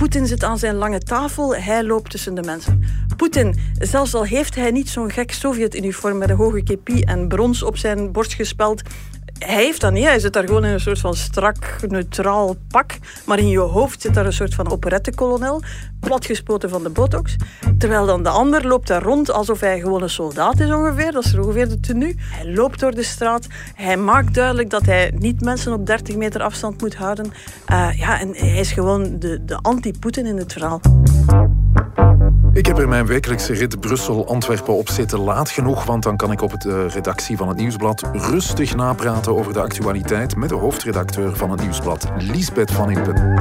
Poetin zit aan zijn lange tafel, hij loopt tussen de mensen. Poetin, zelfs al heeft hij niet zo'n gek Sovjet-uniform met een hoge kepi en brons op zijn borst gespeld, hij heeft dat niet. Hij zit daar gewoon in een soort van strak, neutraal pak. Maar in je hoofd zit daar een soort van operettekolonel, platgespoten van de botox. Terwijl dan de ander loopt daar rond alsof hij gewoon een soldaat is ongeveer. Dat is ongeveer de tenue. Hij loopt door de straat. Hij maakt duidelijk dat hij niet mensen op 30 meter afstand moet houden. Uh, ja, en hij is gewoon de, de anti-Poetin in het verhaal. Ik heb er mijn wekelijkse rit Brussel-Antwerpen op zitten laat genoeg, want dan kan ik op de redactie van het Nieuwsblad rustig napraten over de actualiteit met de hoofdredacteur van het Nieuwsblad, Liesbeth van Impen.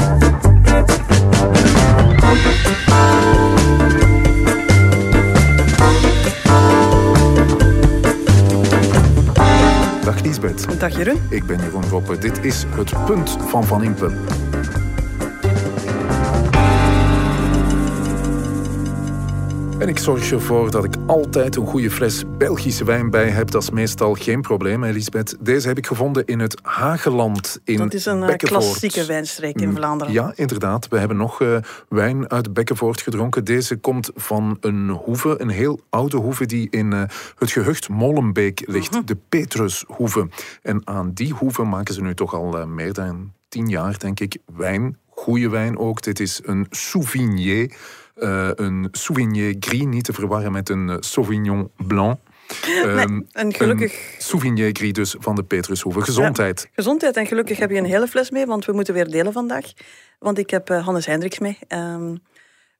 Dag Liesbeth. Dag Jeroen. Ik ben Jeroen Roppe. Dit is Het Punt van Van Impen. En ik zorg ervoor dat ik altijd een goede fles Belgische wijn bij heb. Dat is meestal geen probleem, Elisabeth. Deze heb ik gevonden in het Hageland in Dat is een eh, klassieke wijnstreek in Vlaanderen. Ja, inderdaad. We hebben nog uh, wijn uit Bekkenvoort gedronken. Deze komt van een hoeve, een heel oude hoeve die in uh, het gehucht Molenbeek ligt. Mm -hmm. De Petrushoeve. En aan die hoeve maken ze nu toch al meer dan tien jaar, denk ik, wijn. Goede wijn ook. Dit is een Souvignier. Uh, een Sauvignon Gris, niet te verwarren met een Sauvignon Blanc. Um, en gelukkig... Een Sauvignon Gris dus van de Petrushoeve. Gezondheid. Ja, gezondheid en gelukkig heb je een hele fles mee, want we moeten weer delen vandaag. Want ik heb uh, Hannes Hendricks mee. Um,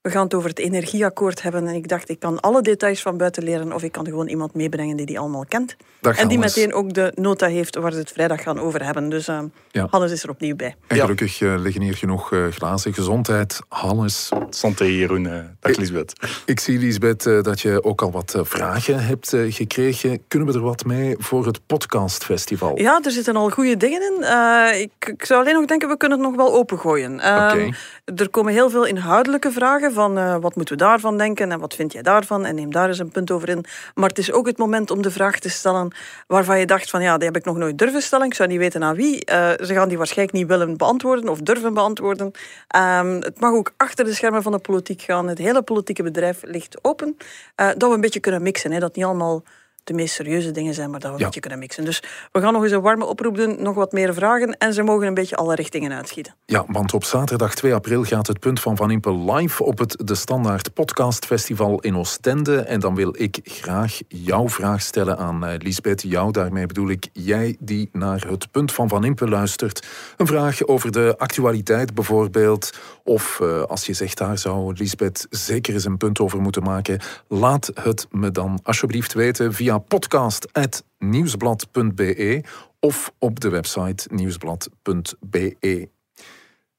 we gaan het over het energieakkoord hebben. En ik dacht, ik kan alle details van buiten leren. Of ik kan gewoon iemand meebrengen die die allemaal kent. En die meteen ook de nota heeft waar we het vrijdag gaan over hebben. Dus uh, ja. Hannes is er opnieuw bij. En gelukkig uh, liggen hier genoeg uh, glazen. Gezondheid, Hannes. Santé, Jeroen. Dag, Lisbeth. Ik, ik zie, Lisbeth, dat je ook al wat vragen hebt gekregen. Kunnen we er wat mee voor het podcastfestival? Ja, er zitten al goede dingen in. Eh, Ik, ik, zou alleen nog denken, we kunnen het nog wel opengooien. Um, okay. Er komen heel veel inhoudelijke vragen van uh, wat moeten we daarvan denken en wat vind jij daarvan en neem daar eens een punt over in. Maar het is ook het moment om de vraag te stellen waarvan je dacht van ja, die heb ik nog nooit durven stellen. Ik zou niet weten aan wie. Uh, ze gaan die waarschijnlijk niet willen beantwoorden of durven beantwoorden. Um, het mag ook achter de schermen van de politiek gaan. Het hele politieke bedrijf ligt open. Uh, dat we een beetje kunnen mixen. Hè. Dat niet allemaal de meest serieuze dingen zijn, maar dat we een Ja. beetje kunnen mixen. Dus we gaan nog eens een warme oproep doen, nog wat meer vragen en ze mogen een beetje alle richtingen uitschieten. Ja, want op zaterdag 2 april gaat het punt van Van Impe live op het De Standaard Podcast Festival in Oostende. En dan wil ik graag jouw vraag stellen aan uh, Lisbeth. Jou, daarmee bedoel ik jij die naar het punt van Van Impe luistert. Een vraag over de actualiteit bijvoorbeeld. Of uh, als je zegt, daar zou Lisbeth zeker eens een punt over moeten maken. Laat het me dan alsjeblieft weten via podcast.nieuwsblad.be of op de website nieuwsblad.be.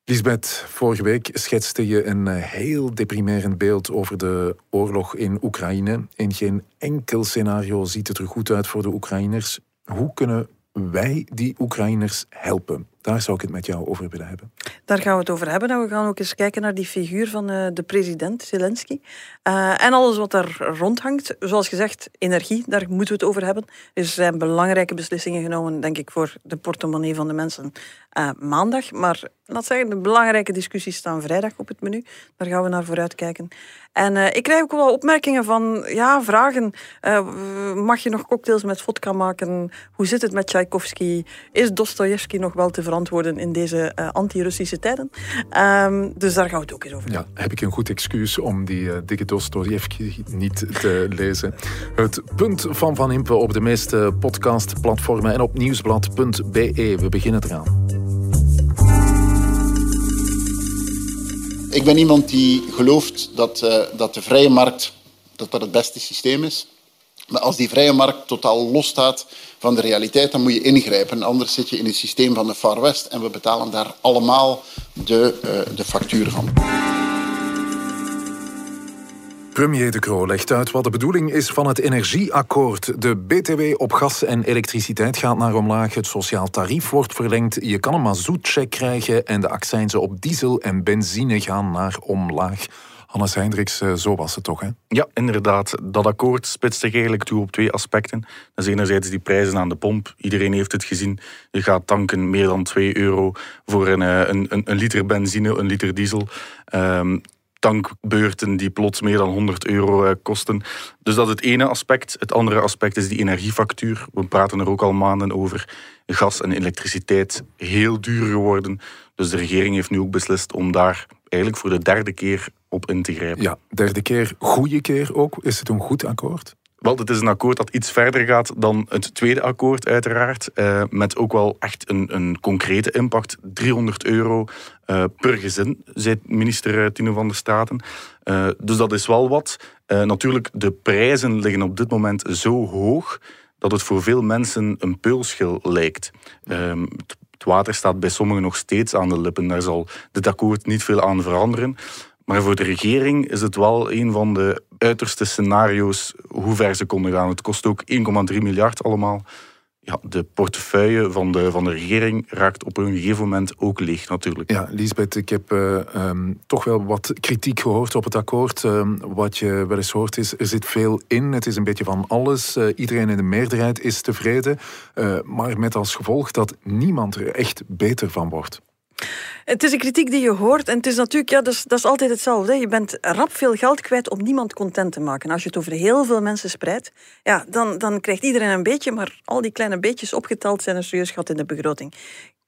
Lisbeth, vorige week schetste je een eh, heel deprimerend beeld over de oorlog in Oekraïne. In geen enkel scenario ziet het er goed uit voor de Oekraïners. Hoe kunnen wij die Oekraïners helpen? Daar zou ik het met jou over willen hebben. Daar gaan we het over hebben. En we gaan ook eens kijken naar die figuur van uh, de president, Zelensky. Uh, en alles wat daar rondhangt. Zoals gezegd, energie, daar moeten we het over hebben. Er zijn belangrijke beslissingen genomen, denk ik, voor de portemonnee van de mensen uh, maandag. Maar laat zeggen, de belangrijke discussies staan vrijdag op het menu. Daar gaan we naar vooruit kijken. En uh, ik krijg ook wel opmerkingen van, ja, vragen. Uh, mag je nog cocktails met vodka maken? Hoe zit het met Tchaikovsky? Is Dostoevsky nog wel te verantwoorden in deze uh, anti-Russische tijden? Um, dus daar gaan we het ook eens over Ja, heb ik een goed excuus om die dikke Dostoevsky niet te lezen. Het punt van Van Impe op de meeste podcastplatformen en op nieuwsblad.be. We beginnen eraan. Ik ben iemand die gelooft dat, uh, dat de vrije markt dat dat het beste systeem is. Maar als die vrije markt totaal losstaat van de realiteit, dan moet je ingrijpen. Anders zit je in het systeem van de Far West en we betalen daar allemaal de, uh, de factuur van. Premier De Croo legt uit wat de bedoeling is van het energieakkoord. De BTW op gas en elektriciteit gaat naar omlaag. Het sociaal tarief wordt verlengd. Je kan een mazoetcheck krijgen en de accijnzen op diesel en benzine gaan naar omlaag. Hannes Hendricks, eh, zo was het toch, hè? Ja, inderdaad. Dat akkoord spitst zich eigenlijk toe op twee aspecten. Dat is enerzijds die prijzen aan de pomp. Iedereen heeft het gezien. Je gaat tanken meer dan 2 euro voor een, eh, een, een, een liter benzine, een liter diesel. Um, tankbeurten die plots meer dan 100 euro eh, kosten. Dus dat is het ene aspect. Het andere aspect is die energiefactuur. We praten er ook al maanden over. Gas en elektriciteit heel duur geworden. Dus de regering heeft nu ook beslist om daar eigenlijk voor de derde keer op in te grijpen. Ja, derde keer, goede keer ook. Is het een goed akkoord? Wel, het is een akkoord dat iets verder gaat dan het tweede akkoord, uiteraard. Eh, met ook wel echt een, een concrete impact. 300 euro uh, per gezin, zei minister Tino van der Staten. Dus dat is wel wat. natuurlijk, de prijzen liggen op dit moment zo hoog dat het voor veel mensen een peulschil lijkt. Het water staat bij sommigen nog steeds aan de lippen. Daar zal dit akkoord niet veel aan veranderen. Maar voor de regering is het wel een van de uiterste scenario's hoe ver ze konden gaan. Het kost ook 1,3 miljard allemaal. Ja, de portefeuille van de, van de regering raakt op een gegeven moment ook leeg natuurlijk. Ja, Lisbeth, ik heb uh, um, toch wel wat kritiek gehoord op het akkoord. Um, wat je wel eens hoort is, er zit veel in. Het is een beetje van alles. Uh, iedereen in de meerderheid is tevreden. Uh, maar met als gevolg dat niemand er echt beter van wordt. Het is een kritiek die je hoort en het is natuurlijk, ja, dat is, dat is altijd hetzelfde. Je bent rap veel geld kwijt om niemand content te maken. Als je het over heel veel mensen spreidt, ja, dan, dan krijgt iedereen een beetje, maar al die kleine beetjes opgeteld zijn een serieus gat in de begroting.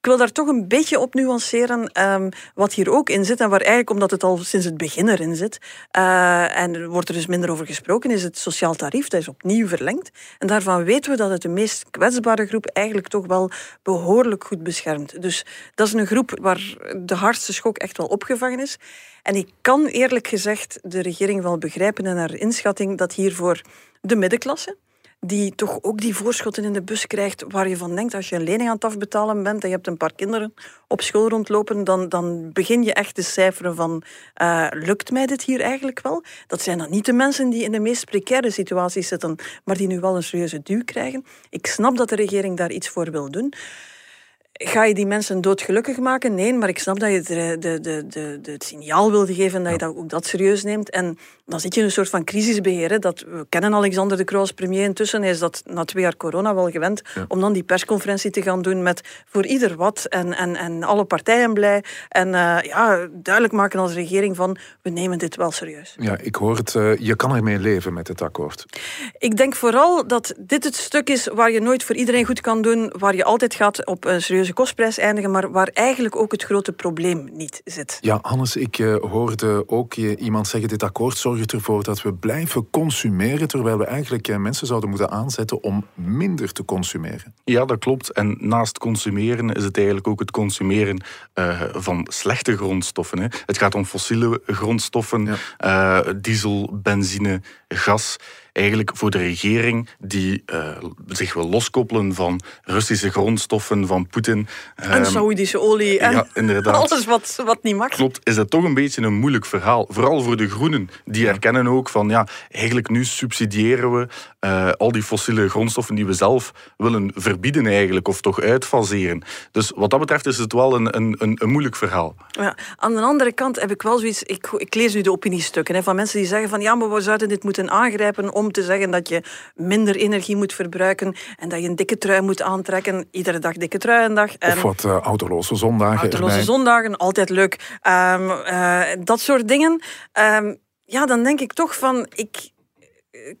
Ik wil daar toch een beetje op nuanceren um, wat hier ook in zit. En waar eigenlijk, omdat het al sinds het begin erin zit, uh, en wordt er dus minder over gesproken, is het sociaal tarief. Dat is opnieuw verlengd. En daarvan weten we dat het de meest kwetsbare groep eigenlijk toch wel behoorlijk goed beschermt. Dus dat is een groep waar de hardste schok echt wel opgevangen is. En ik kan eerlijk gezegd de regering wel begrijpen en haar inschatting dat hiervoor de middenklasse, die toch ook die voorschotten in de bus krijgt waar je van denkt als je een lening aan het afbetalen bent en je hebt een paar kinderen op school rondlopen, dan, dan begin je echt te cijferen van uh, lukt mij dit hier eigenlijk wel? Dat zijn dan niet de mensen die in de meest precaire situaties zitten, maar die nu wel een serieuze duw krijgen. Ik snap dat de regering daar iets voor wil doen. Ga je die mensen doodgelukkig maken? Nee, maar ik snap dat je de, de, de, de, het signaal wilde geven dat je dat, ook dat serieus neemt. En dan zit je in een soort van crisisbeheer. Dat, we kennen Alexander de Croo premier intussen. Hij is dat na twee jaar corona wel gewend om dan die persconferentie te gaan doen met voor ieder wat en, en, en alle partijen blij. En uh, ja, duidelijk maken als regering van we nemen dit wel serieus. Ja, ik hoor het. Uh, je kan ermee leven met het akkoord. Ik denk vooral dat dit het stuk is waar je nooit voor iedereen goed kan doen. Waar je altijd gaat op een serieuze kostprijs eindigen. Maar waar eigenlijk ook het grote probleem niet zit. Ja, Hannes, ik uh, hoorde ook iemand zeggen dit akkoord zorgt ervoor dat we blijven consumeren, terwijl we eigenlijk eh, mensen zouden moeten aanzetten om minder te consumeren. Ja, dat klopt. En naast consumeren is het eigenlijk ook het consumeren uh, van slechte grondstoffen. Hè. Het gaat om fossiele grondstoffen, ja. uh, diesel, benzine, gas eigenlijk voor de regering die uh, zich wil loskoppelen van Russische grondstoffen, van Poetin. En um, Saoedische olie en ja, inderdaad. alles wat, wat niet mag. Klopt, is dat toch een beetje een moeilijk verhaal. Vooral voor de groenen. Die erkennen ook van, ja, eigenlijk nu subsidiëren we uh, al die fossiele grondstoffen die we zelf willen verbieden eigenlijk, of toch uitfaseren. Dus wat dat betreft is het wel een, een, een, een moeilijk verhaal. Ja, aan de andere kant heb ik wel zoiets, ik, ik lees nu de opiniestukken hè, van mensen die zeggen van, ja, maar we zouden dit moeten aangrijpen om te zeggen dat je minder energie moet verbruiken en dat je een dikke trui moet aantrekken. Iedere dag dikke truiendag. En of wat uh, autoloze zondagen. Autoloze zondagen, altijd leuk. Um, uh, dat soort dingen. Um, ja, dan denk ik toch van... Ik,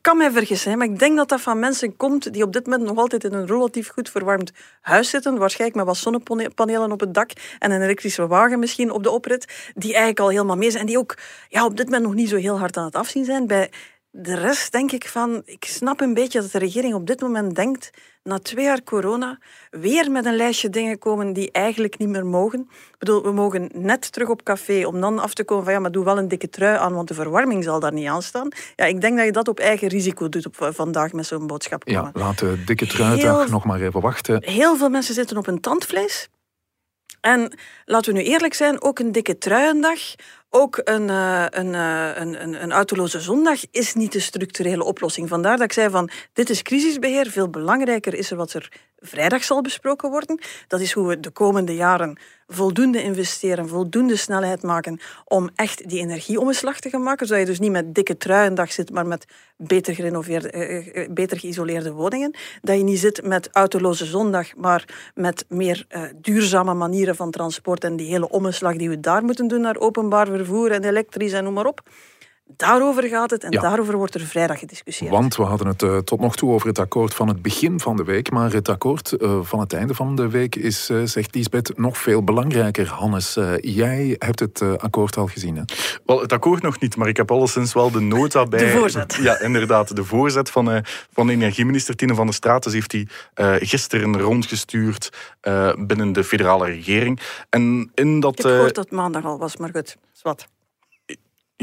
kan mij vergissen, maar ik denk dat dat van mensen komt die op dit moment nog altijd in een relatief goed verwarmd huis zitten, waarschijnlijk met wat zonnepanelen op het dak en een elektrische wagen misschien op de oprit, die eigenlijk al helemaal mee zijn, die ook ja, op dit moment nog niet zo heel hard aan het afzien zijn. Bij de rest denk ik van, ik snap een beetje dat de regering op dit moment denkt, na twee jaar corona, weer met een lijstje dingen komen die eigenlijk niet meer mogen. Ik bedoel, we mogen net terug op café om dan af te komen van ja, maar doe wel een dikke trui aan, want de verwarming zal daar niet aan staan. Ja, ik denk dat je dat op eigen risico doet op vandaag met zo'n boodschap komen. Ja, laat de dikke truidag nog maar even wachten. Heel veel mensen zitten op een tandvlees. En laten we nu eerlijk zijn, ook een dikke truiendag, ook een, een, uh, een, een, een autoloze zondag is niet de structurele oplossing. Vandaar dat ik zei van, dit is crisisbeheer. Veel belangrijker is er wat er vrijdag zal besproken worden. Dat is hoe we de komende jaren voldoende investeren, voldoende snelheid maken om echt die energieomslag te gaan maken, zodat je dus niet met dikke truiendag zit, maar met beter, gerenoveerde, uh, beter geïsoleerde woningen. Dat je niet zit met autoloze zondag, maar met meer uh, duurzame manieren van transport en die hele omslag die we daar moeten doen naar openbaar vervoer en elektrisch en noem maar op. Daarover gaat het en daarover wordt er vrijdag gediscussieerd. Want we hadden het uh, tot nog toe over het akkoord van het begin van de week, maar het akkoord uh, van het einde van de week is, uh, zegt Lisbeth, nog veel belangrijker. Hannes, jij hebt het akkoord al gezien, hè? Wel, het akkoord nog niet, maar ik heb alleszins wel de nota bij... De voorzet. Ja, inderdaad, de voorzet van, van de energieminister Tine van der Straat. Dus heeft hij gisteren rondgestuurd binnen de federale regering. En in dat... Ik heb gehoord dat het maandag al was, maar goed, wat.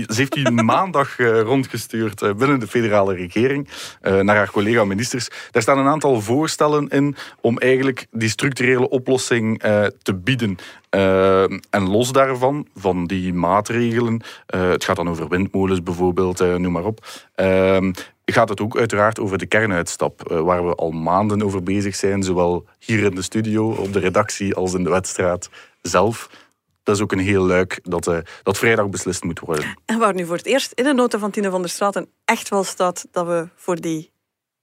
Ze heeft die maandag uh, rondgestuurd uh, binnen de federale regering uh, naar haar collega-ministers. Daar staan een aantal voorstellen in om eigenlijk die structurele oplossing te bieden. en los daarvan, van die maatregelen, het gaat dan over windmolens bijvoorbeeld, noem maar op, gaat het ook uiteraard over de kernuitstap, waar we al maanden over bezig zijn, zowel hier in de studio, op de redactie, als in de wedstrijd zelf dat is ook een heel luik dat, uh, dat vrijdag beslist moet worden. En waar nu voor het eerst in de nota van Tine van der Straten echt wel staat dat we voor die...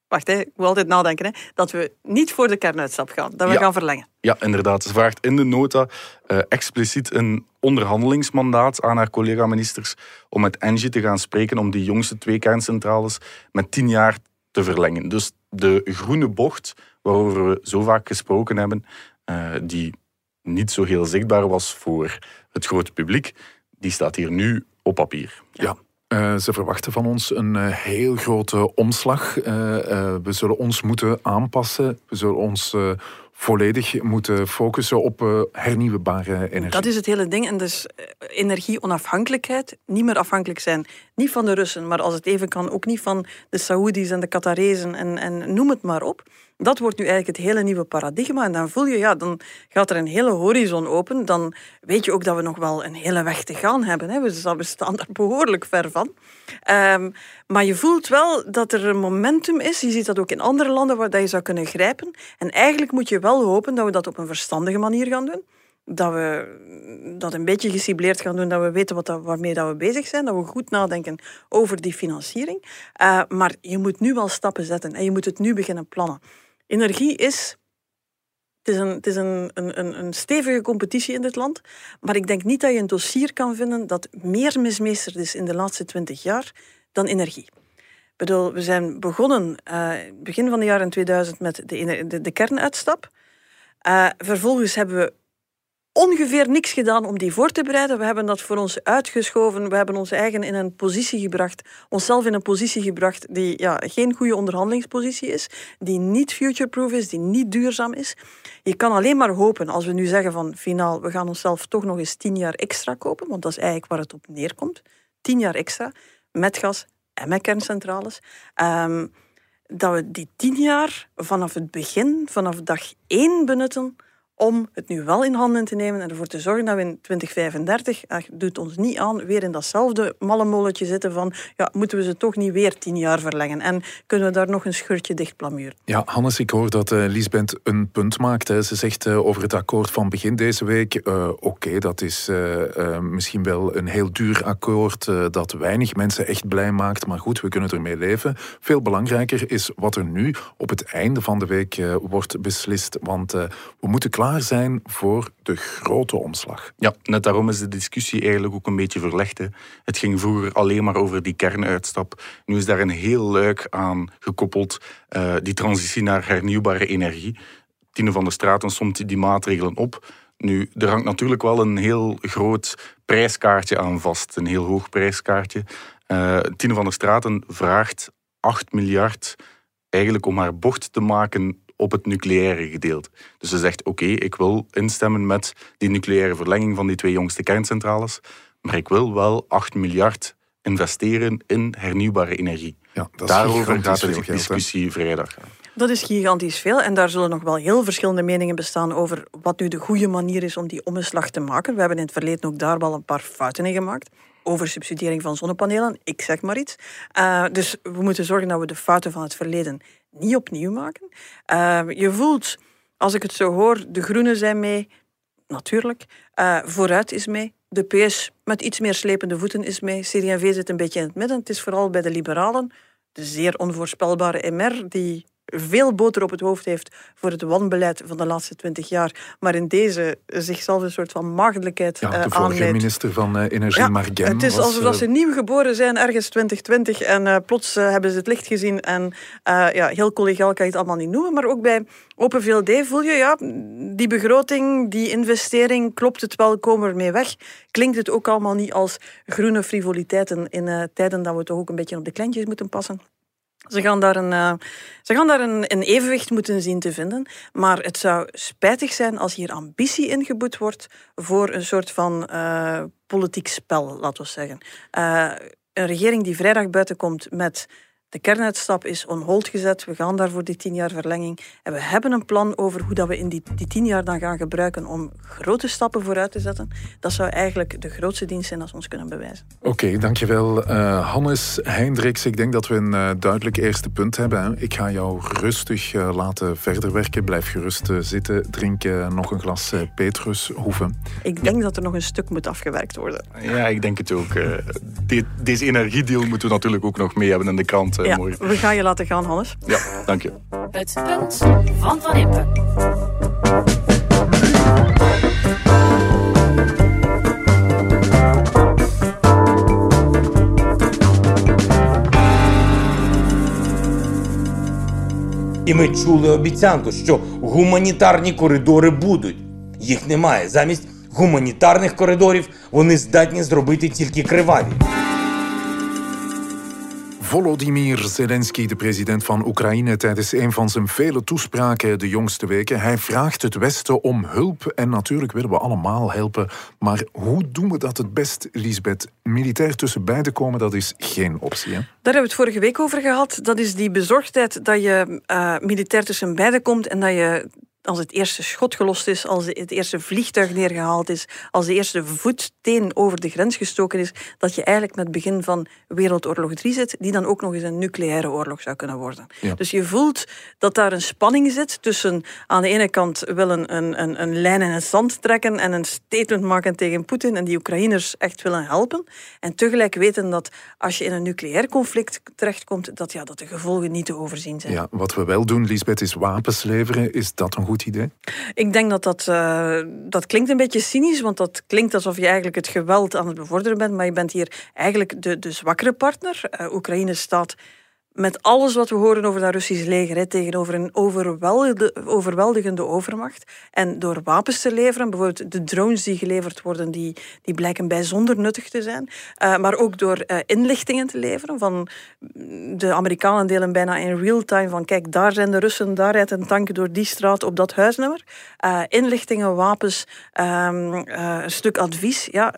Wacht, hè, ik wil altijd nadenken. Hè, dat we niet voor de kernuitstap gaan. Dat we gaan verlengen. Ja, inderdaad. Ze vraagt in de nota uh, expliciet een onderhandelingsmandaat aan haar collega-ministers om met Engie te gaan spreken om die jongste twee kerncentrales met tien jaar te verlengen. Dus de groene bocht, waarover we zo vaak gesproken hebben, uh, die niet zo heel zichtbaar was voor het grote publiek, die staat hier nu op papier. Ja. Uh, ze verwachten van ons een uh, heel grote omslag. Uh, we zullen ons moeten aanpassen. We zullen ons volledig moeten focussen op hernieuwbare energie. Dat is het hele ding. En dus energieonafhankelijkheid. Niet meer afhankelijk zijn. Niet van de Russen, maar als het even kan ook niet van de Saoedi's en de Qatarezen en, en noem het maar op. Dat wordt nu eigenlijk het hele nieuwe paradigma. En dan voel je, ja, dan gaat er een hele horizon open. Dan weet je ook dat we nog wel een hele weg te gaan hebben. Hè. We staan daar behoorlijk ver van. Um, maar je voelt wel dat er een momentum is. Je ziet dat ook in andere landen waar dat je zou kunnen grijpen. En eigenlijk moet je wel hopen dat we dat op een verstandige manier gaan doen dat we dat een beetje gecibleerd gaan doen, dat we weten wat dat, waarmee dat we bezig zijn, dat we goed nadenken over die financiering. Uh, maar je moet nu wel stappen zetten en je moet het nu beginnen plannen. Energie is. Het is, een, het is een, een, een stevige competitie in dit land. Maar ik denk niet dat je een dossier kan vinden dat meer mismeesterd is in de laatste twintig jaar dan energie. Ik bedoel, we zijn begonnen uh, begin van de jaren 2000 met de, de, kernuitstap. Uh, vervolgens hebben we ongeveer niks gedaan om die voor te bereiden. We hebben dat voor ons uitgeschoven. We hebben ons eigen in een positie gebracht, onszelf in een positie gebracht die ja, geen goede onderhandelingspositie is, die niet futureproof is, die niet duurzaam is. Je kan alleen maar hopen, als we nu zeggen van finaal, we gaan onszelf toch nog eens tien jaar extra kopen, want dat is eigenlijk waar het op neerkomt. Tien jaar extra, met gas en met kerncentrales. Um, dat we die tien jaar vanaf het begin, vanaf dag één benutten om het nu wel in handen te nemen en ervoor te zorgen dat we in 2035, ach, doet ons niet aan, weer in datzelfde mallenmolletje zitten van, ja, moeten we ze toch niet weer tien jaar verlengen? En kunnen we daar nog een scheurtje dicht plamuren? Ja, Hannes, ik hoor dat uh, Lisbeth een punt maakt. Hè. Ze zegt uh, over het akkoord van begin deze week, uh, oké, dat is misschien wel een heel duur akkoord dat weinig mensen echt blij maakt, maar goed, we kunnen ermee leven. Veel belangrijker is wat er nu op het einde van de week wordt beslist, want we moeten klaar zijn voor de grote omslag. Ja, net daarom is de discussie eigenlijk ook een beetje verlegd. Het ging vroeger alleen maar over die kernuitstap. Nu is daar een heel luik aan gekoppeld, uh, die transitie naar hernieuwbare energie. Tine van der Straten somt die maatregelen op. Nu, er hangt natuurlijk wel een heel groot prijskaartje aan vast, een heel hoog prijskaartje. Uh, Tine van der Straten vraagt 8 miljard eigenlijk om haar bocht te maken op het nucleaire gedeelte. Dus ze zegt, oké, ik wil instemmen met die nucleaire verlenging van die twee jongste kerncentrales, maar ik wil wel 8 miljard investeren in hernieuwbare energie. Ja, Daarover gaat de discussie vrijdag. Dat is gigantisch veel en daar zullen nog wel heel verschillende meningen bestaan over wat nu de goede manier is om die omslag te maken. We hebben in het verleden ook daar wel een paar fouten in gemaakt over subsidiëring van zonnepanelen. Ik zeg maar iets. Uh, dus we moeten zorgen dat we de fouten van het verleden niet opnieuw maken. Uh, je voelt als ik het zo hoor, de Groenen zijn mee, natuurlijk. Uh, vooruit is mee. De PS met iets meer slepende voeten is mee. CD&V zit een beetje in het midden. Het is vooral bij de liberalen, de zeer onvoorspelbare MR, die veel boter op het hoofd heeft voor het wanbeleid van de laatste twintig jaar, maar in deze zichzelf een soort van maagdelijkheid ja, de vorige minister van uh, Energie, ja, Margem. Het is alsof uh, ze nieuw geboren zijn, ergens 2020, en plots hebben ze het licht gezien. En ja, heel collegaal kan je het allemaal niet noemen, maar ook bij Open VLD voel je, ja, die begroting, die investering, klopt het wel, komen we ermee weg? Klinkt het ook allemaal niet als groene frivoliteiten in tijden dat we toch ook een beetje op de kleintjes moeten passen? Ze gaan daar, een, uh, ze gaan daar een, een, evenwicht moeten zien te vinden. Maar het zou spijtig zijn als hier ambitie ingeboet wordt voor een soort van uh, politiek spel, laten we zeggen. Uh, een regering die vrijdag buiten komt met de kernuitstap is on hold gezet. We gaan daar voor die tien jaar verlenging. En we hebben een plan over hoe dat we in die, die tien jaar dan gaan gebruiken om grote stappen vooruit te zetten. Dat zou eigenlijk de grootste dienst zijn als we ons kunnen bewijzen. Oké, dankjewel uh, Hannes Hendricks. Ik denk dat we een uh, duidelijk eerste punt hebben. Hè. Ik ga jou rustig uh, laten verder werken. Blijf gerust zitten. Drink nog een glas Petrus Hoeven. Ik denk dat er nog een stuk moet afgewerkt worden. Ja, ik denk het ook. De, deze energiedeal moeten we natuurlijk ook nog mee hebben in de krant. Eh, ja, We gaan je laten gaan, Hannes. Ja, dank je. Het punt van Van Impe. І ми чули обіцянку, що гуманітарні коридори будуть. Їх немає. Замість гуманітарних коридорів вони здатні зробити тільки криваві. Volodymyr Zelensky, de president van Oekraïne, tijdens een van zijn vele toespraken de jongste weken. Hij vraagt het Westen om hulp en natuurlijk willen we allemaal helpen. Maar hoe doen we dat het best, Lisbeth? Militair tussen beiden komen, dat is geen optie. Hè? Daar hebben we het vorige week over gehad. Dat is die bezorgdheid dat je uh, militair tussen beiden komt en dat je als het eerste schot gelost is, als het eerste vliegtuig neergehaald is, als de eerste voetteen over de grens gestoken is, dat je eigenlijk met het begin van Wereldoorlog 3 zit, die dan ook nog eens een nucleaire oorlog zou kunnen worden. Dus je voelt dat daar een spanning zit tussen aan de ene kant willen een, een, een lijn in het zand trekken en een statement maken tegen Poetin en die Oekraïners echt willen helpen. En tegelijk weten dat als je in een nucleair conflict terechtkomt, dat, ja, dat de gevolgen niet te overzien zijn. Ja, wat we wel doen, Lisbeth, is wapens leveren. Is dat een goed idee? Ik denk dat dat, uh, dat klinkt een beetje cynisch, want dat klinkt alsof je eigenlijk het geweld aan het bevorderen bent, maar je bent hier eigenlijk de, de zwakkere partner. Uh, Oekraïne staat met alles wat we horen over dat Russisch leger, hè, tegenover een overweldigende overmacht. En door wapens te leveren, bijvoorbeeld de drones die geleverd worden, die, die blijken bijzonder nuttig te zijn. Uh, maar ook door uh, inlichtingen te leveren. Van de Amerikanen delen bijna in real time van kijk, daar zijn de Russen, daar rijdt een tank door die straat op dat huisnummer. Uh, inlichtingen, wapens, um, een stuk advies. Ja,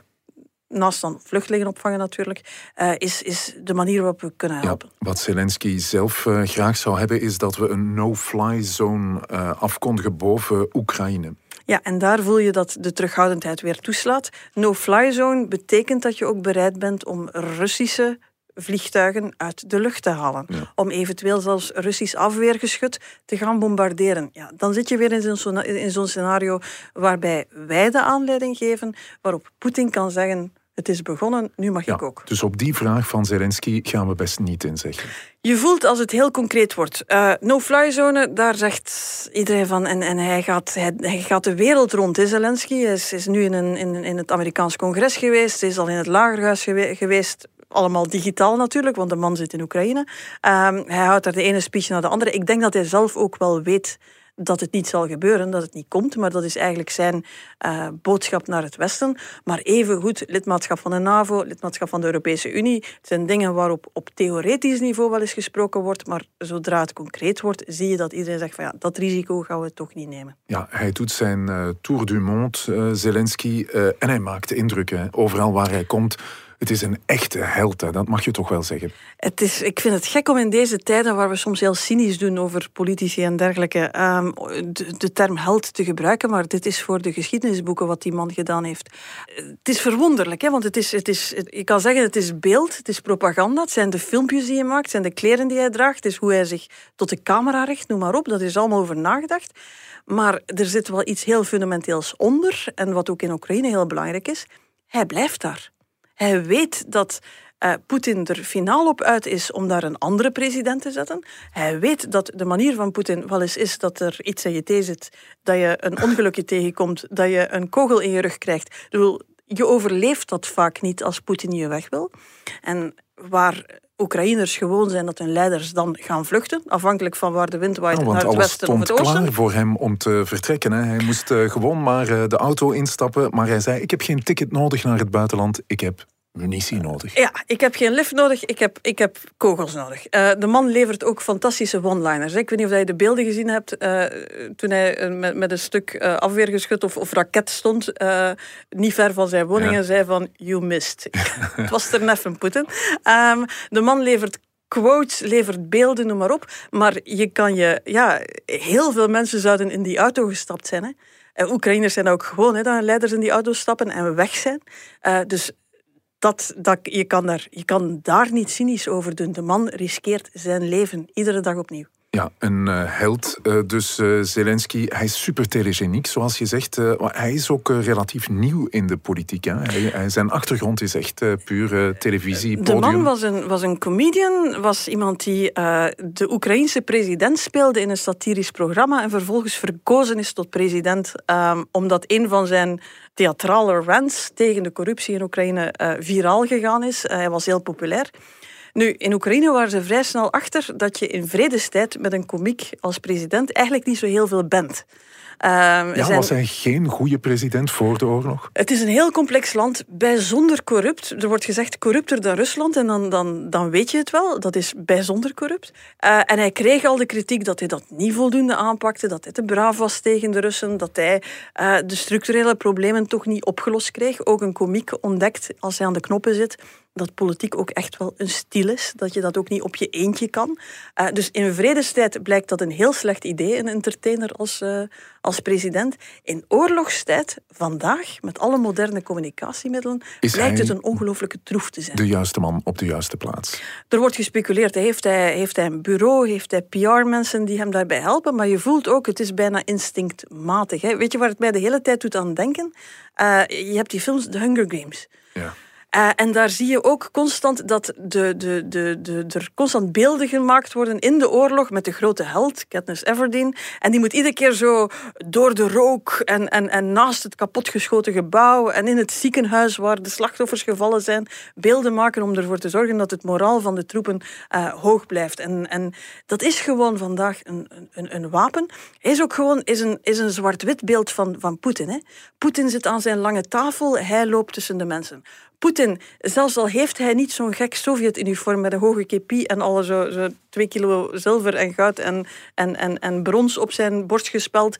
naast dan vluchtelingen opvangen natuurlijk, uh, is, is de manier waarop we kunnen helpen. Ja, wat Zelensky zelf uh, graag zou hebben, is dat we een no-fly zone uh, afkondigen boven Oekraïne. Ja, en daar voel je dat de terughoudendheid weer toeslaat. No-fly zone betekent dat je ook bereid bent om Russische vliegtuigen uit de lucht te halen. Ja. Om eventueel zelfs Russisch afweergeschut te gaan bombarderen. Ja, dan zit je weer in zo'n in zo'n scenario waarbij wij de aanleiding geven, waarop Poetin kan zeggen het is begonnen, nu mag ik ook. Dus op die vraag van Zelensky gaan we best niet in zeggen. Je voelt als het heel concreet wordt. Uh, No-fly zone, daar zegt iedereen van. En, en hij, gaat, hij, hij gaat de wereld rond. Hè, Zelensky hij is, is nu in, een, in, in het Amerikaans congres geweest, is al in het lagerhuis geweest allemaal digitaal natuurlijk, want de man zit in Oekraïne. Um, hij houdt daar de ene speech naar de andere. Ik denk dat hij zelf ook wel weet dat het niet zal gebeuren, dat het niet komt. Maar dat is eigenlijk zijn uh, boodschap naar het Westen. Maar evengoed lidmaatschap van de NAVO, lidmaatschap van de Europese Unie. Het zijn dingen waarop op theoretisch niveau wel eens gesproken wordt. Maar zodra het concreet wordt, zie je dat iedereen zegt van ja, dat risico gaan we toch niet nemen. Ja, hij doet zijn uh, Tour du Monde, uh, Zelensky. en hij maakt indruk. Hè. Overal waar hij komt Het is een echte held, hè? dat mag je toch wel zeggen. Het is, ik vind het gek om in deze tijden, waar we soms heel cynisch doen over politici en dergelijke, ehm, de, term held te gebruiken. Maar dit is voor de geschiedenisboeken wat die man gedaan heeft. Het is verwonderlijk, hè? want het is, het is, ik kan zeggen, het is beeld, het is propaganda. Het zijn de filmpjes die hij maakt, het zijn de kleren die hij draagt, het is hoe hij zich tot de camera richt, noem maar op. Dat is allemaal over nagedacht. Maar er zit wel iets heel fundamenteels onder. En wat ook in Oekraïne heel belangrijk is, hij blijft daar. Hij weet dat uh, Poetin er finaal op uit is om daar een andere president te zetten. Hij weet dat de manier van Poetin wel eens is dat er iets in je thee zit, dat je een ongelukje tegenkomt, dat je een kogel in je rug krijgt. Je overleeft dat vaak niet als Poetin je weg wil. En waar Oekraïners gewoon zijn dat hun leiders dan gaan vluchten, afhankelijk van waar de wind waait, naar het westen of het oosten. stond klaar voor hem om te vertrekken. Hè. Hij moest uh, gewoon maar uh, de auto instappen, maar hij zei, ik heb geen ticket nodig naar het buitenland, ik heb munitie nodig. Ja, ik heb geen lift nodig, ik heb, ik heb kogels nodig. Uh, de man levert ook fantastische one-liners. Ik weet niet of je de beelden gezien hebt uh, toen hij uh, met, met een stuk afweergeschut of, of raket stond, niet ver van zijn woning ja. en zei van, you missed. Het was er net van Poetin. Um, de man levert quotes, levert beelden, noem maar op. Maar je kan je, ja, heel veel mensen zouden in die auto gestapt zijn. Hè. En Oekraïners zijn ook gewoon, hè, dat leiders in die auto stappen en weg zijn. Uh, dus dat, dat, je, kan daar, je kan daar niet cynisch over doen. De man riskeert zijn leven iedere dag opnieuw. Ja, een uh, held. Uh, dus uh, Zelensky, hij is super telegeniek, zoals je zegt. hij is ook relatief nieuw in de politiek. Hè? Hij, zijn achtergrond is echt puur televisie, podium. De man was een, was een comedian, was iemand die de Oekraïense president speelde in een satirisch programma en vervolgens verkozen is tot president, um, omdat een van zijn theatrale rants tegen de corruptie in Oekraïne viraal gegaan is. hij was heel populair. Nu, in Oekraïne waren ze vrij snel achter dat je in vredestijd met een komiek als president eigenlijk niet zo heel veel bent. Um, ja, zijn... was hij geen goede president voor de oorlog? Het is een heel complex land, bijzonder corrupt. Er wordt gezegd corrupter dan Rusland en dan, dan, dan weet je het wel. Dat is bijzonder corrupt. Uh, en hij kreeg al de kritiek dat hij dat niet voldoende aanpakte, dat hij te braaf was tegen de Russen, dat hij uh, de structurele problemen toch niet opgelost kreeg. Ook een komiek ontdekt als hij aan de knoppen zit dat politiek ook echt wel een stil is, dat je dat ook niet op je eentje kan. Uh, dus in vredestijd blijkt dat een heel slecht idee, een entertainer als, uh, als president. In oorlogstijd, vandaag, met alle moderne communicatiemiddelen, is blijkt het een ongelooflijke troef te zijn. De juiste man op de juiste plaats. Er wordt gespeculeerd, heeft hij, heeft hij een bureau, heeft hij PR-mensen die hem daarbij helpen, maar je voelt ook, het is bijna instinctmatig. Hè. Weet je waar het mij de hele tijd doet aan denken? Uh, je hebt die films, The Hunger Games. Ja. Uh, en daar zie je ook constant dat de, de, de, de, er constant beelden gemaakt worden in de oorlog met de grote held, Katniss Everdeen. En die moet iedere keer zo door de rook en, en, en naast het kapotgeschoten gebouw en in het ziekenhuis waar de slachtoffers gevallen zijn, beelden maken om ervoor te zorgen dat het moraal van de troepen uh, hoog blijft. En, en dat is gewoon vandaag een, een, een wapen. Is ook gewoon is een, is een zwart-wit beeld van, van Poetin. Poetin zit aan zijn lange tafel, hij loopt tussen de mensen. Poetin, zelfs al heeft hij niet zo'n gek Sovjet-uniform met een hoge kepi en alle zo, zo twee kilo zilver en goud en, en, en, en brons op zijn borst gespeld,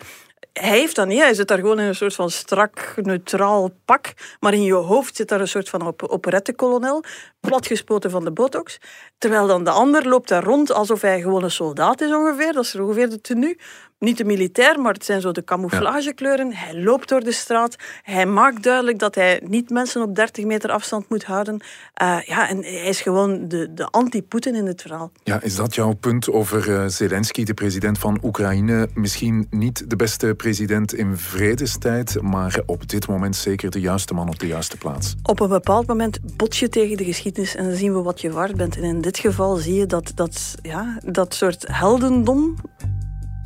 hij heeft dat niet. Hij zit daar gewoon in een soort van strak, neutraal pak. Maar in je hoofd zit daar een soort van op operettekolonel, platgespoten van de botox. Terwijl dan de ander loopt daar rond alsof hij gewoon een soldaat is ongeveer. Dat is ongeveer de tenue niet de militair, maar het zijn zo de camouflagekleuren. Hij loopt door de straat. Hij maakt duidelijk dat hij niet mensen op 30 meter afstand moet houden. Uh, ja, en hij is gewoon de, de anti-Poetin in het verhaal. Ja, is dat jouw punt over uh, Zelensky, de president van Oekraïne? Misschien niet de beste president in vredestijd, maar op dit moment zeker de juiste man op de juiste plaats. Op een bepaald moment bot je tegen de geschiedenis en dan zien we wat je waard bent. En in dit geval zie je dat dat, ja, dat soort heldendom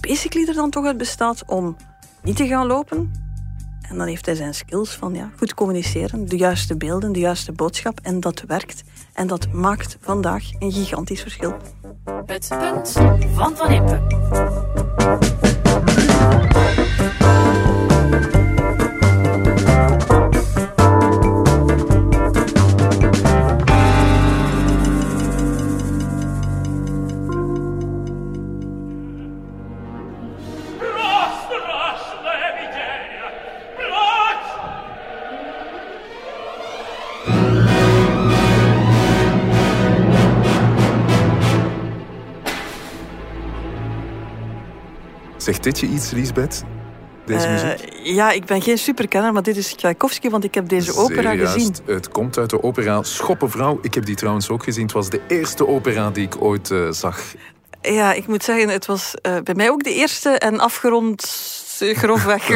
basically er dan toch uit bestaat om niet te gaan lopen. En dan heeft hij zijn skills van ja, goed communiceren, de juiste beelden, de juiste boodschap. En dat werkt. En dat maakt vandaag een gigantisch verschil. Het punt van Van Impe. Zegt dit je iets, Lisbeth? Deze Eh, muziek? ja, ik ben geen superkenner, maar dit is Tchaikovsky, want ik heb deze opera juist. gezien. Het komt uit de opera Schoppenvrouw. Ik heb die trouwens ook gezien. Het was de eerste opera die ik ooit eh, zag. Ja, ik moet zeggen, het was eh, bij mij ook de eerste en afgerond grofweg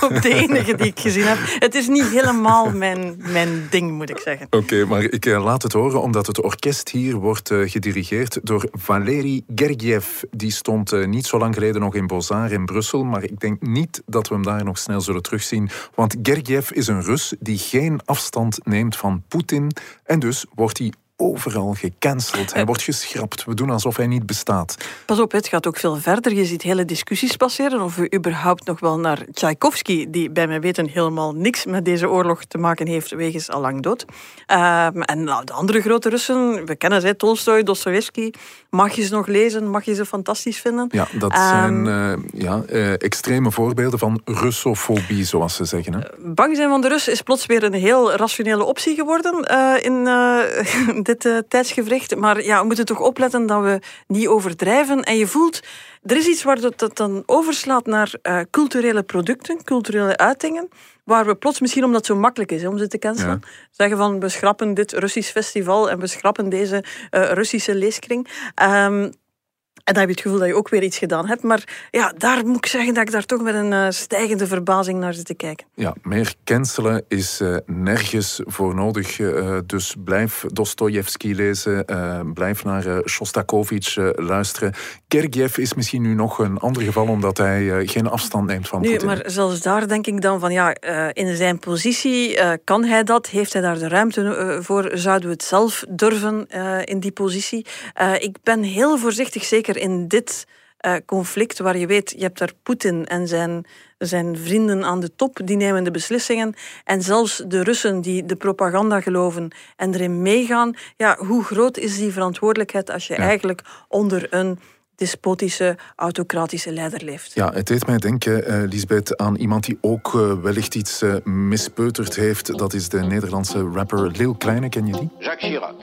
ook de enige die ik gezien heb. Het is niet helemaal mijn, mijn ding, moet ik zeggen. Oké, maar ik eh, laat het horen omdat het orkest hier wordt eh, gedirigeerd door Valery Gergiev. Die stond eh, niet zo lang geleden nog in Bozar in Brussel, maar ik denk niet dat we hem daar nog snel zullen terugzien. Want Gergiev is een Rus die geen afstand neemt van Poetin en dus wordt hij overal gecanceld. Hij wordt geschrapt. We doen alsof hij niet bestaat. Pas op, het gaat ook veel verder. Je ziet hele discussies passeren of we überhaupt nog wel naar Tchaikovsky, die bij mijn weten helemaal niks met deze oorlog te maken heeft, wegens al lang dood. Ehm, en nou, de andere grote Russen, we kennen ze, Tolstoy, Dostoevsky. Mag je ze nog lezen? Mag je ze fantastisch vinden? Ja, dat Ehm, zijn eh, ja, eh, extreme voorbeelden van Russofobie, zoals ze zeggen. Hè? Bang zijn van de Rus is plots weer een heel rationele optie geworden eh, in eh, dit eh, tijdsgevricht. Maar ja, we moeten toch opletten dat we niet overdrijven. En je voelt, er is iets waar dat, dat dan overslaat naar eh, culturele producten, culturele uitingen. Waar we plots, misschien omdat het zo makkelijk is hè, om ze te cancelen, zeggen van we schrappen dit Russisch festival en we schrappen deze eh, Russische leeskring. Ehm, en dan heb je het gevoel dat je ook weer iets gedaan hebt. Maar ja, daar moet ik zeggen dat ik daar toch met een eh, stijgende verbazing naar zit te kijken. Ja, meer cancelen is eh, nergens voor nodig. eh, dus blijf Dostoevsky lezen, blijf naar Shostakovich luisteren. Gergiev is misschien nu nog een ander geval, omdat hij eh, geen afstand neemt van Poetin. maar zelfs daar denk ik dan van ja, eh, in zijn positie eh, kan hij dat? Heeft hij daar de ruimte voor? Zouden we het zelf durven in die positie? Ik ben heel voorzichtig, zeker in dit conflict, waar je weet, je hebt daar Poetin en zijn, zijn vrienden aan de top, die nemen de beslissingen. En zelfs de Russen die de propaganda geloven en erin meegaan. Ja, hoe groot is die verantwoordelijkheid als je eigenlijk onder een despotische, autocratische leider leeft? Ja, het deed mij denken, eh Lisbeth, aan iemand die ook eh, wellicht iets eh, mispeuterd heeft. Dat is de Nederlandse rapper Lil Kleine, ken je die? Jacques Chirac.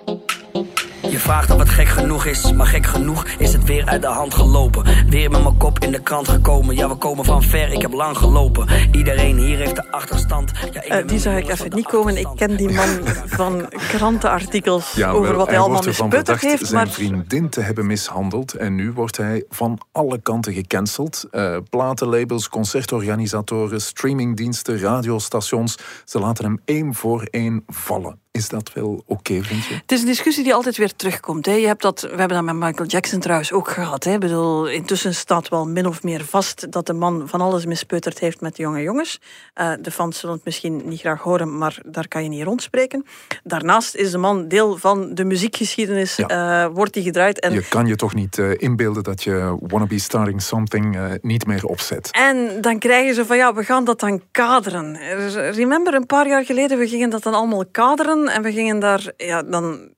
Je vraagt of het gek genoeg is, maar gek genoeg is het weer uit de hand gelopen. Weer met mijn kop in de krant gekomen. Ja, we komen van ver, ik heb lang gelopen. Iedereen hier heeft de achterstand. Ja, die zag ik even niet komen. Ik ken die man van krantenartikels Ja, over wel, wat hij allemaal misputterd heeft. zijn Maar vriendin te hebben mishandeld. En nu wordt hij van alle kanten gecanceld. Eh, platenlabels, concertorganisatoren, streamingdiensten, radiostations. Ze laten hem één voor één vallen. Is dat wel oké, vind je? het is een discussie die altijd weer terugkomt. Hè. Je hebt dat, we hebben dat met Michael Jackson trouwens ook gehad. Hè. Ik bedoel, intussen staat wel min of meer vast dat de man van alles mispeuterd heeft met de jonge jongens. Eh, de fans zullen het misschien niet graag horen, maar daar kan je niet rondspreken. Daarnaast is de man deel van de muziekgeschiedenis. Ja. eh, wordt die gedraaid. En Je kan je toch niet eh, inbeelden dat je Wanna Be Starting Something niet meer opzet. En dan krijgen ze van ja, we gaan dat dan kaderen. Remember, een paar jaar geleden, we gingen dat dan allemaal kaderen en we gingen daar, ja, dan,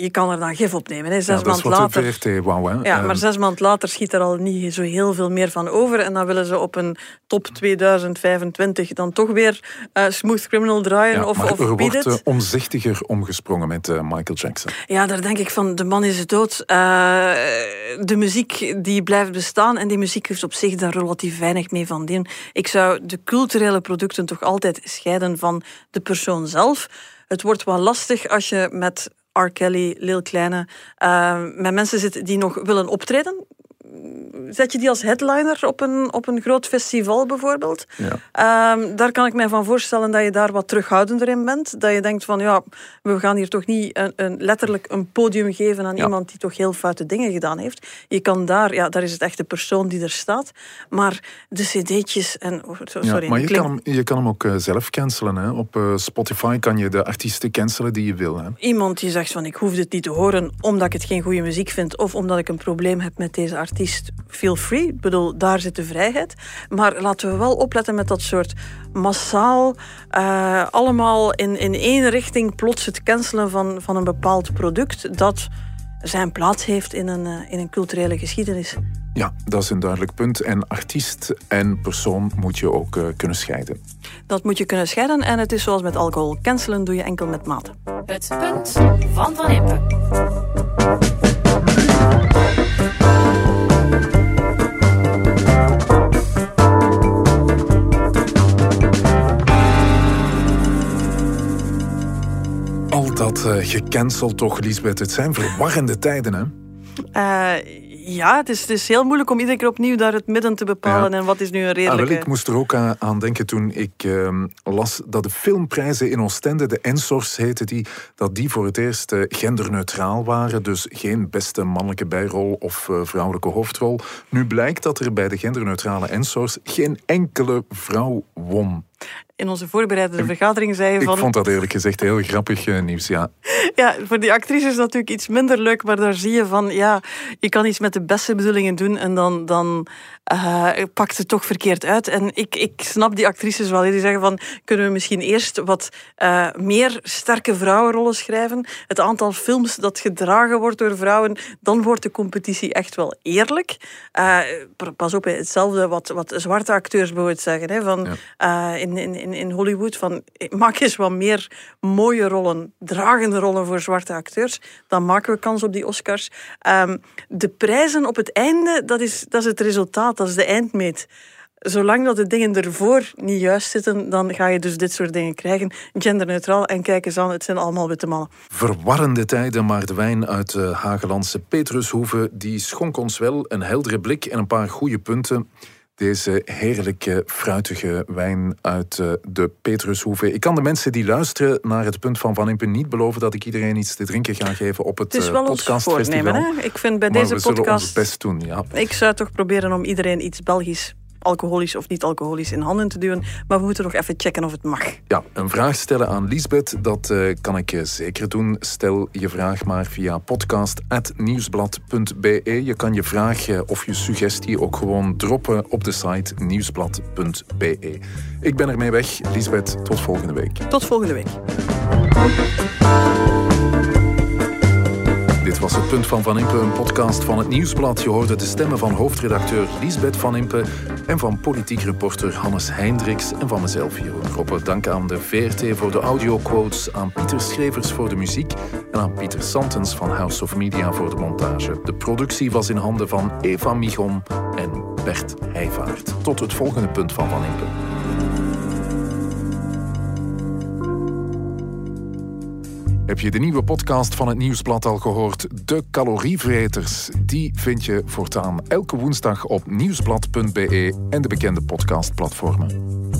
je kan er dan gif op nemen. Hè. Zes Ja, wat later. VRT hè? Ja, maar Ehm, zes maanden later schiet er al niet zo heel veel meer van over. En dan willen ze op een top 2025 dan toch weer eh, Smooth Criminal draaien ja, of, maar of er wordt eh, omzichtiger omgesprongen met eh, Michael Jackson. Ja, daar denk ik van, de man is dood. De muziek die blijft bestaan en die muziek heeft op zich daar relatief weinig mee van doen. Ik zou de culturele producten toch altijd scheiden van de persoon zelf. Het wordt wel lastig als je met R. Kelly, Lil Kleine, eh, met mensen zit die nog willen optreden. Zet je die als headliner op een, op een groot festival bijvoorbeeld? Ja. Ehm, daar kan ik mij van voorstellen dat je daar wat terughoudender in bent. Dat je denkt van ja, we gaan hier toch niet een, een, letterlijk een podium geven aan Ja. iemand die toch heel foute dingen gedaan heeft. Je kan daar, ja, daar is het echt de persoon die er staat. Maar de cd'tjes en... oh, Ja, sorry, maar je klink- kan, hem, je kan hem ook eh, zelf cancelen. Hè? Op eh, Spotify kan je de artiesten cancelen die je wil. Hè? Iemand die zegt van ik hoef dit niet te horen omdat ik het geen goede muziek vind of omdat ik een probleem heb met deze artiest, feel free. Ik bedoel, daar zit de vrijheid. Maar laten we wel opletten met dat soort massaal, eh, allemaal in, in één richting plots het cancelen van, van een bepaald product dat zijn plaats heeft in een, eh, in een culturele geschiedenis. Ja, dat is een duidelijk punt. En artiest en persoon moet je ook eh, kunnen scheiden. Dat moet je kunnen scheiden en het is zoals met alcohol. Cancelen doe je enkel met mate. Het punt van Van Impe. Uh, gecanceld toch, Lisbeth. Het zijn verwarrende tijden, hè? Uh, ja, het is, het is heel moeilijk om iedere keer opnieuw daar het midden te bepalen. En wat is nu een redelijke... Ah, wel, ik moest er ook aan denken toen ik uh, las dat de filmprijzen in Oostende, de Ensors heette die, dat die voor het eerst uh, genderneutraal waren. Dus geen beste mannelijke bijrol of uh, vrouwelijke hoofdrol. Nu blijkt dat er bij de genderneutrale Ensors geen enkele vrouw won in onze voorbereidende vergadering zei je van... Ik vond dat eerlijk gezegd heel grappig uh, nieuws, ja. Ja, voor die actrice is dat natuurlijk iets minder leuk, maar daar zie je van, ja, je kan iets met de beste bedoelingen doen en dan, dan uh, pakt het toch verkeerd uit. En ik, ik snap die actrices wel, die zeggen van, kunnen we misschien eerst wat uh, meer sterke vrouwenrollen schrijven? Het aantal films dat gedragen wordt door vrouwen, dan wordt de competitie echt wel eerlijk. pas op, hetzelfde wat, wat zwarte acteurs bijvoorbeeld zeggen, hè, van, ja. in, in in, in Hollywood van maak eens wat meer mooie rollen, dragende rollen voor zwarte acteurs. Dan maken we kans op die Oscars. Um, de prijzen op het einde, dat is, dat is het resultaat, dat is de eindmeet zolang dat de dingen ervoor niet juist zitten, dan ga je dus dit soort dingen krijgen. Genderneutraal en kijk eens aan, het zijn allemaal witte mannen. Verwarrende tijden, maar de wijn uit de Hagelandse Petrushoeve, die schonk ons wel een heldere blik en een paar goede punten deze heerlijke fruitige wijn uit eh, de Petrushoeve. Ik kan de mensen die luisteren naar het punt van Van Impen niet beloven dat ik iedereen iets te drinken ga geven op het, het is wel podcastfestival. Hè? Ik vind bij deze we podcast. ons best doen. Ja. Ik zou toch proberen om iedereen iets Belgisch alcoholisch of niet alcoholisch in handen te duwen. Maar we moeten nog even checken of het mag. Ja, een vraag stellen aan Lisbeth, dat uh, kan ik uh, zeker doen. Stel je vraag maar via podcast.nieuwsblad.be. Je kan je vraag uh, of je suggestie ook gewoon droppen op de site nieuwsblad.be. Ik ben ermee weg. Lisbeth, tot volgende week. Tot volgende week. Was het punt van Van Impe, een podcast van het Nieuwsblad. Je hoorde de stemmen van hoofdredacteur Lisbeth Van Impe en van politiek reporter Hannes Heindriks en van mezelf, Jeroen Kroppe. Dank aan de VRT voor de audioquotes, aan Pieter Schrevers voor de muziek en aan Pieter Santens van House of Media voor de montage. De productie was in handen van Eva Michon en Bert Heijvaart. Tot het volgende punt van Van Impe. Heb je de nieuwe podcast van het Nieuwsblad al gehoord? De calorievreters. Die vind je voortaan elke woensdag op nieuwsblad.be en de bekende podcastplatformen.